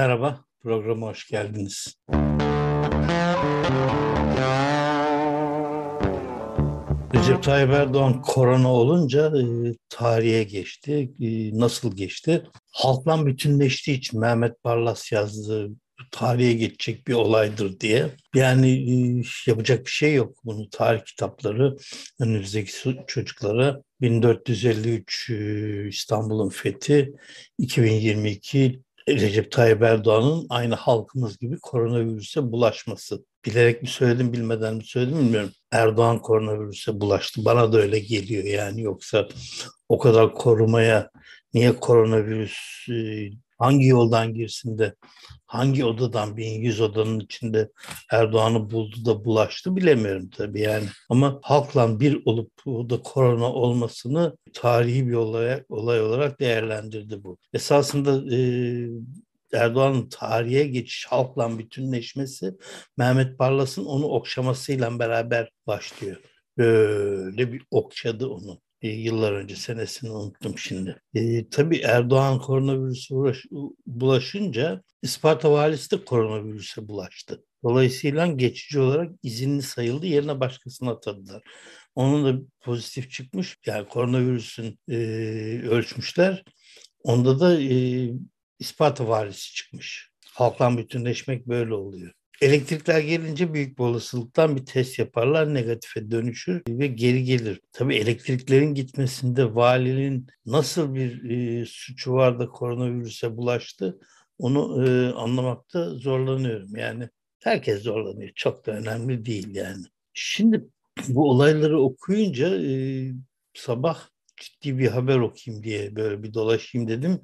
Merhaba, programa hoş geldiniz. Recep Tayyip Erdoğan korona olunca e, tarihe geçti. E, nasıl geçti? Halkla bütünleştiği için Mehmet Barlas yazdı tarihe geçecek bir olaydır diye. Yani e, yapacak bir şey yok. Bunu tarih kitapları önümüzdeki çocuklara 1453 e, İstanbul'un fethi, 2022 Recep Tayyip Erdoğan'ın aynı halkımız gibi koronavirüse bulaşması. Bilerek mi söyledim bilmeden mi söyledim bilmiyorum. Erdoğan koronavirüse bulaştı. Bana da öyle geliyor yani yoksa o kadar korumaya niye koronavirüs e, hangi yoldan girsin de hangi odadan 1100 odanın içinde Erdoğan'ı buldu da bulaştı bilemiyorum tabii yani. Ama halkla bir olup o da korona olmasını tarihi bir olay, olay olarak değerlendirdi bu. Esasında e, Erdoğan'ın tarihe geçiş, halkla bütünleşmesi Mehmet Barlas'ın onu okşamasıyla beraber başlıyor. Böyle bir okşadı onu e, yıllar önce senesini unuttum şimdi. E, tabii Erdoğan koronavirüse uğraş, bulaşınca İsparta valisi de koronavirüse bulaştı. Dolayısıyla geçici olarak izinli sayıldı. Yerine başkasını atadılar. Onun da pozitif çıkmış. Yani koronavirüsün e, ölçmüşler. Onda da e, İsparta valisi çıkmış. Halkla bütünleşmek böyle oluyor. Elektrikler gelince büyük bir olasılıktan bir test yaparlar, negatife dönüşür ve geri gelir. Tabii elektriklerin gitmesinde valinin nasıl bir e, suçu var da koronavirüse bulaştı onu e, anlamakta zorlanıyorum. Yani herkes zorlanıyor. Çok da önemli değil yani. Şimdi bu olayları okuyunca e, sabah ciddi bir haber okuyayım diye böyle bir dolaşayım dedim.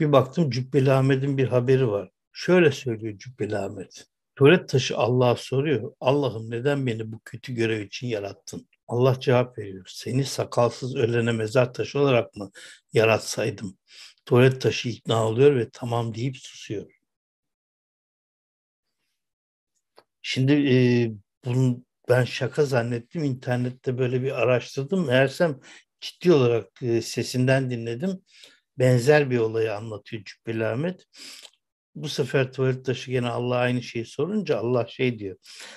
Bir baktım Cübbeli Ahmet'in bir haberi var. Şöyle söylüyor Cübbeli Ahmet. Tuvalet taşı Allah'a soruyor. Allah'ım neden beni bu kötü görev için yarattın? Allah cevap veriyor. Seni sakalsız ölene mezar taşı olarak mı yaratsaydım? Tuvalet taşı ikna oluyor ve tamam deyip susuyor. Şimdi e, bunu ben şaka zannettim. İnternette böyle bir araştırdım. Meğersem ciddi olarak e, sesinden dinledim. Benzer bir olayı anlatıyor Cübbeli Ahmet bu sefer tuvalet taşı gene Allah aynı şeyi sorunca Allah şey diyor.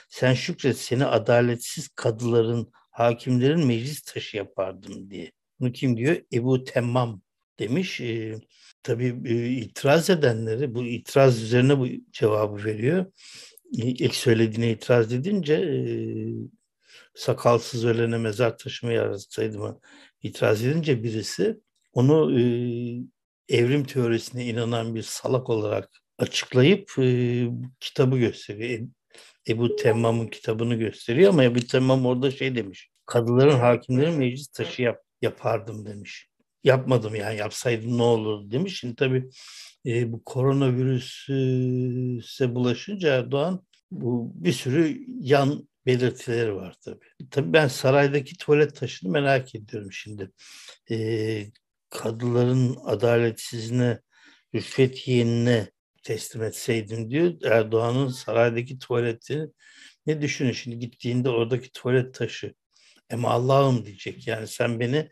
Sen şükret seni adaletsiz kadıların, hakimlerin meclis taşı yapardım diye. Bunu kim diyor? Ebu Temmam demiş. E, tabii e, itiraz edenleri bu itiraz üzerine bu cevabı veriyor. E, ilk söylediğine itiraz edince e, sakalsız ölene mezar taşıma yaratsaydım itiraz edince birisi onu e, evrim teorisine inanan bir salak olarak açıklayıp e, kitabı gösteriyor. Ebu Temmam'ın kitabını gösteriyor ama Ebu Temmam orada şey demiş. Kadıların, hakimlerin meclis taşı yap, yapardım demiş. Yapmadım yani yapsaydım ne olur demiş. Şimdi tabii e, bu koronavirüse bulaşınca Erdoğan bu bir sürü yan belirtileri var tabii. Tabii ben saraydaki tuvalet taşını merak ediyorum şimdi. E, kadıların adaletsizliğine, rüşvet yeğenine teslim etseydim diyor. Erdoğan'ın saraydaki tuvaleti ne düşünün şimdi gittiğinde oradaki tuvalet taşı. Ama Allah'ım diyecek yani sen beni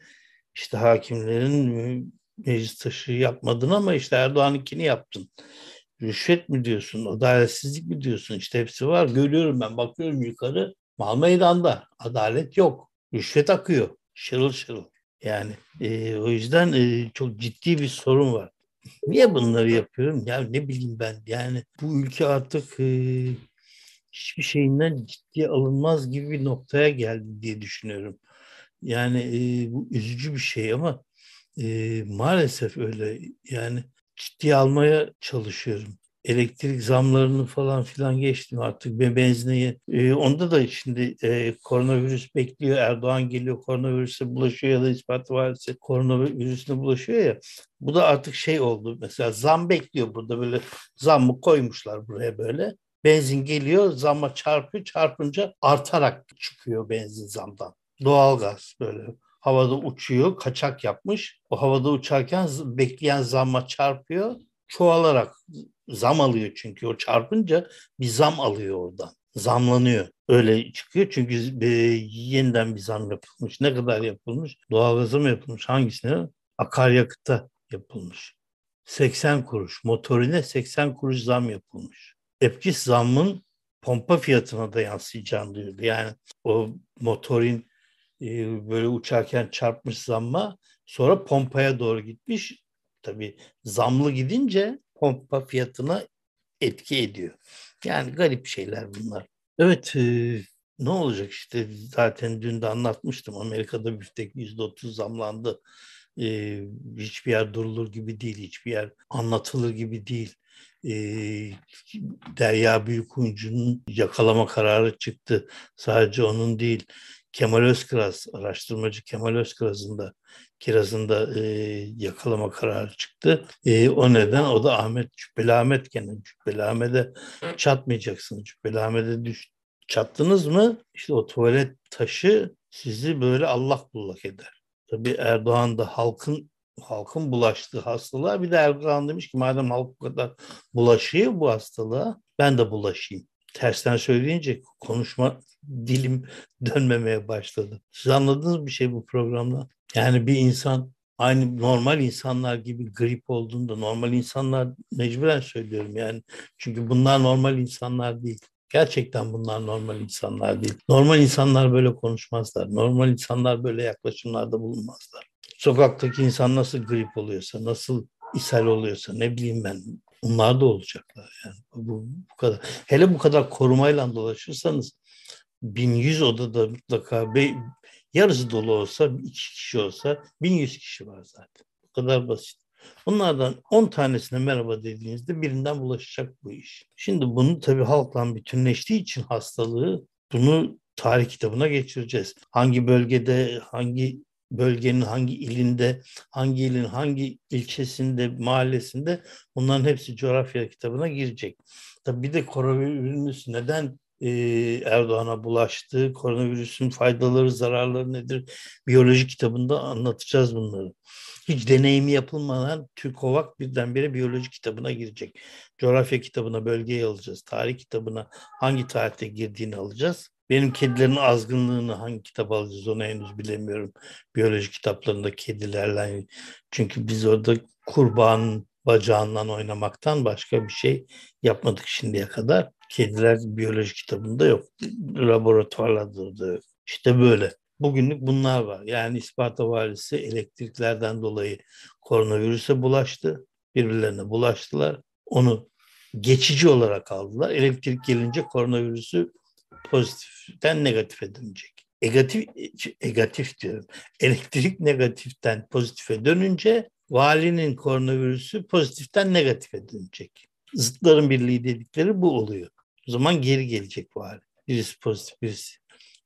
işte hakimlerin meclis taşı yapmadın ama işte Erdoğan'ınkini yaptın. Rüşvet mi diyorsun, adaletsizlik mi diyorsun? İşte hepsi var. Görüyorum ben, bakıyorum yukarı. Mal meydanda. Adalet yok. Rüşvet akıyor. Şırıl şırıl. Yani e, o yüzden e, çok ciddi bir sorun var. Niye bunları yapıyorum? Ya ne bileyim ben. Yani bu ülke artık e, hiçbir şeyinden ciddiye alınmaz gibi bir noktaya geldi diye düşünüyorum. Yani e, bu üzücü bir şey ama e, maalesef öyle. Yani ciddiye almaya çalışıyorum elektrik zamlarını falan filan geçtim artık. Ve benzine e, onda da şimdi e, koronavirüs bekliyor. Erdoğan geliyor koronavirüse bulaşıyor ya da ispat varsa koronavirüsüne bulaşıyor ya. Bu da artık şey oldu. Mesela zam bekliyor burada böyle. Zammı koymuşlar buraya böyle. Benzin geliyor zamma çarpıyor. Çarpınca artarak çıkıyor benzin zamdan. Doğalgaz böyle. Havada uçuyor kaçak yapmış. O havada uçarken bekleyen zamma çarpıyor çoğalarak zam alıyor çünkü o çarpınca bir zam alıyor oradan. Zamlanıyor. Öyle çıkıyor çünkü e, yeniden bir zam yapılmış. Ne kadar yapılmış? Doğalgaza mı yapılmış? Hangisine? Akaryakıta yapılmış. 80 kuruş. Motorine 80 kuruş zam yapılmış. Epkis zammın pompa fiyatına da yansıyacağını diyordu. Yani o motorin e, böyle uçarken çarpmış zamma sonra pompaya doğru gitmiş. Tabii zamlı gidince pompa fiyatına etki ediyor. Yani garip şeyler bunlar. Evet e, ne olacak işte zaten dün de anlatmıştım Amerika'da büftek %30 zamlandı. E, hiçbir yer durulur gibi değil, hiçbir yer anlatılır gibi değil. E, Derya Büyükuyuncu'nun yakalama kararı çıktı. Sadece onun değil. Kemal Özkıraz, araştırmacı Kemal Özkıraz'ın da kirazında e, yakalama kararı çıktı. E, o neden o da Ahmet Cübbeli Ahmet gene Cübbeli Ahmet'e çatmayacaksınız. Cübbeli Ahmet'e düş, çattınız mı işte o tuvalet taşı sizi böyle Allah bullak eder. Tabii Erdoğan da halkın halkın bulaştığı hastalığa bir de Erdoğan demiş ki madem halk bu kadar bulaşıyor bu hastalığa ben de bulaşayım. Tersten söyleyince konuşma dilim dönmemeye başladı. Siz anladınız bir şey bu programda? Yani bir insan aynı normal insanlar gibi grip olduğunda normal insanlar mecburen söylüyorum yani. Çünkü bunlar normal insanlar değil. Gerçekten bunlar normal insanlar değil. Normal insanlar böyle konuşmazlar. Normal insanlar böyle yaklaşımlarda bulunmazlar. Sokaktaki insan nasıl grip oluyorsa, nasıl ishal oluyorsa ne bileyim ben onlar da olacaklar yani. Bu, bu kadar. Hele bu kadar korumayla dolaşırsanız 1100 odada mutlaka be, yarısı dolu olsa, iki kişi olsa 1100 kişi var zaten. Bu kadar basit. Bunlardan 10 tanesine merhaba dediğinizde birinden bulaşacak bu iş. Şimdi bunu tabii halkla bütünleştiği için hastalığı bunu tarih kitabına geçireceğiz. Hangi bölgede, hangi bölgenin hangi ilinde, hangi ilin hangi ilçesinde, mahallesinde bunların hepsi coğrafya kitabına girecek. Tabii bir de koronavirüs neden e, Erdoğan'a bulaştı, koronavirüsün faydaları, zararları nedir? Biyoloji kitabında anlatacağız bunları. Hiç deneyimi yapılmadan TÜRKOVAK birdenbire biyoloji kitabına girecek. Coğrafya kitabına bölgeyi alacağız. Tarih kitabına hangi tarihte girdiğini alacağız. Benim kedilerin azgınlığını hangi kitap alacağız onu henüz bilemiyorum. Biyoloji kitaplarında kedilerle. Çünkü biz orada kurbanın bacağından oynamaktan başka bir şey yapmadık şimdiye kadar. Kediler biyoloji kitabında yok. Laboratuvarlarda da yok. İşte böyle. Bugünlük bunlar var. Yani İsparta valisi elektriklerden dolayı koronavirüse bulaştı. Birbirlerine bulaştılar. Onu geçici olarak aldılar. Elektrik gelince koronavirüsü pozitiften negatife dönecek. Negatif, negatif diyorum. Elektrik negatiften pozitife dönünce valinin koronavirüsü pozitiften negatife dönecek. Zıtların birliği dedikleri bu oluyor. O zaman geri gelecek vali. Birisi pozitif, birisi.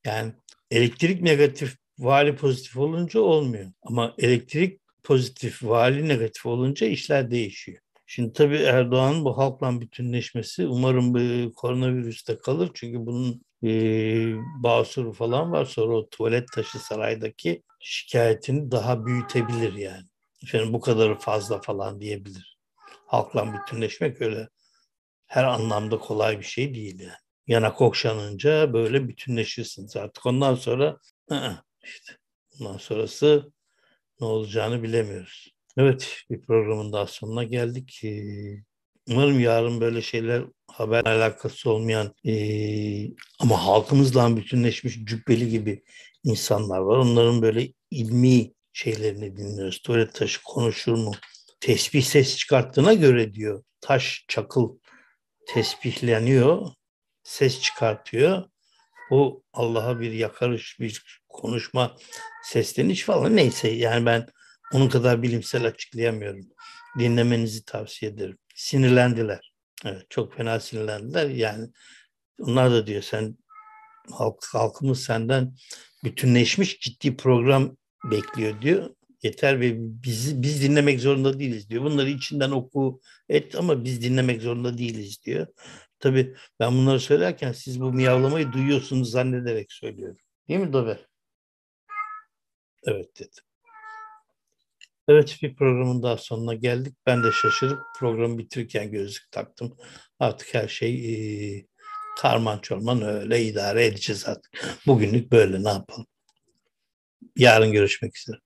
Yani elektrik negatif, vali pozitif olunca olmuyor. Ama elektrik pozitif, vali negatif olunca işler değişiyor. Şimdi tabii Erdoğan'ın bu halkla bütünleşmesi umarım bu koronavirüste kalır. Çünkü bunun e, basuru falan var. Sonra o tuvalet taşı saraydaki şikayetini daha büyütebilir yani. Efendim bu kadarı fazla falan diyebilir. Halkla bütünleşmek öyle her anlamda kolay bir şey değil yani. Yanak okşanınca böyle bütünleşirsiniz artık. Ondan sonra işte ondan sonrası ne olacağını bilemiyoruz. Evet bir programın daha sonuna geldik. Umarım yarın böyle şeyler haber alakası olmayan e, ama halkımızla bütünleşmiş cübbeli gibi insanlar var. Onların böyle ilmi şeylerini dinliyoruz. Tuvalet taşı konuşur mu? Tesbih ses çıkarttığına göre diyor. Taş, çakıl tesbihleniyor, ses çıkartıyor. Bu Allah'a bir yakarış, bir konuşma, sesleniş falan neyse yani ben onun kadar bilimsel açıklayamıyorum. Dinlemenizi tavsiye ederim. Sinirlendiler. Evet, çok fena sinirlendiler. Yani onlar da diyor sen halk, halkımız senden bütünleşmiş ciddi program bekliyor diyor. Yeter ve biz, biz dinlemek zorunda değiliz diyor. Bunları içinden oku et ama biz dinlemek zorunda değiliz diyor. Tabii ben bunları söylerken siz bu miyavlamayı duyuyorsunuz zannederek söylüyorum. Değil mi Dober? Evet dedim. Evet bir programın daha sonuna geldik. Ben de şaşırıp programı bitirirken gözlük taktım. Artık her şey e, karman çorman öyle idare edeceğiz artık. Bugünlük böyle ne yapalım. Yarın görüşmek üzere.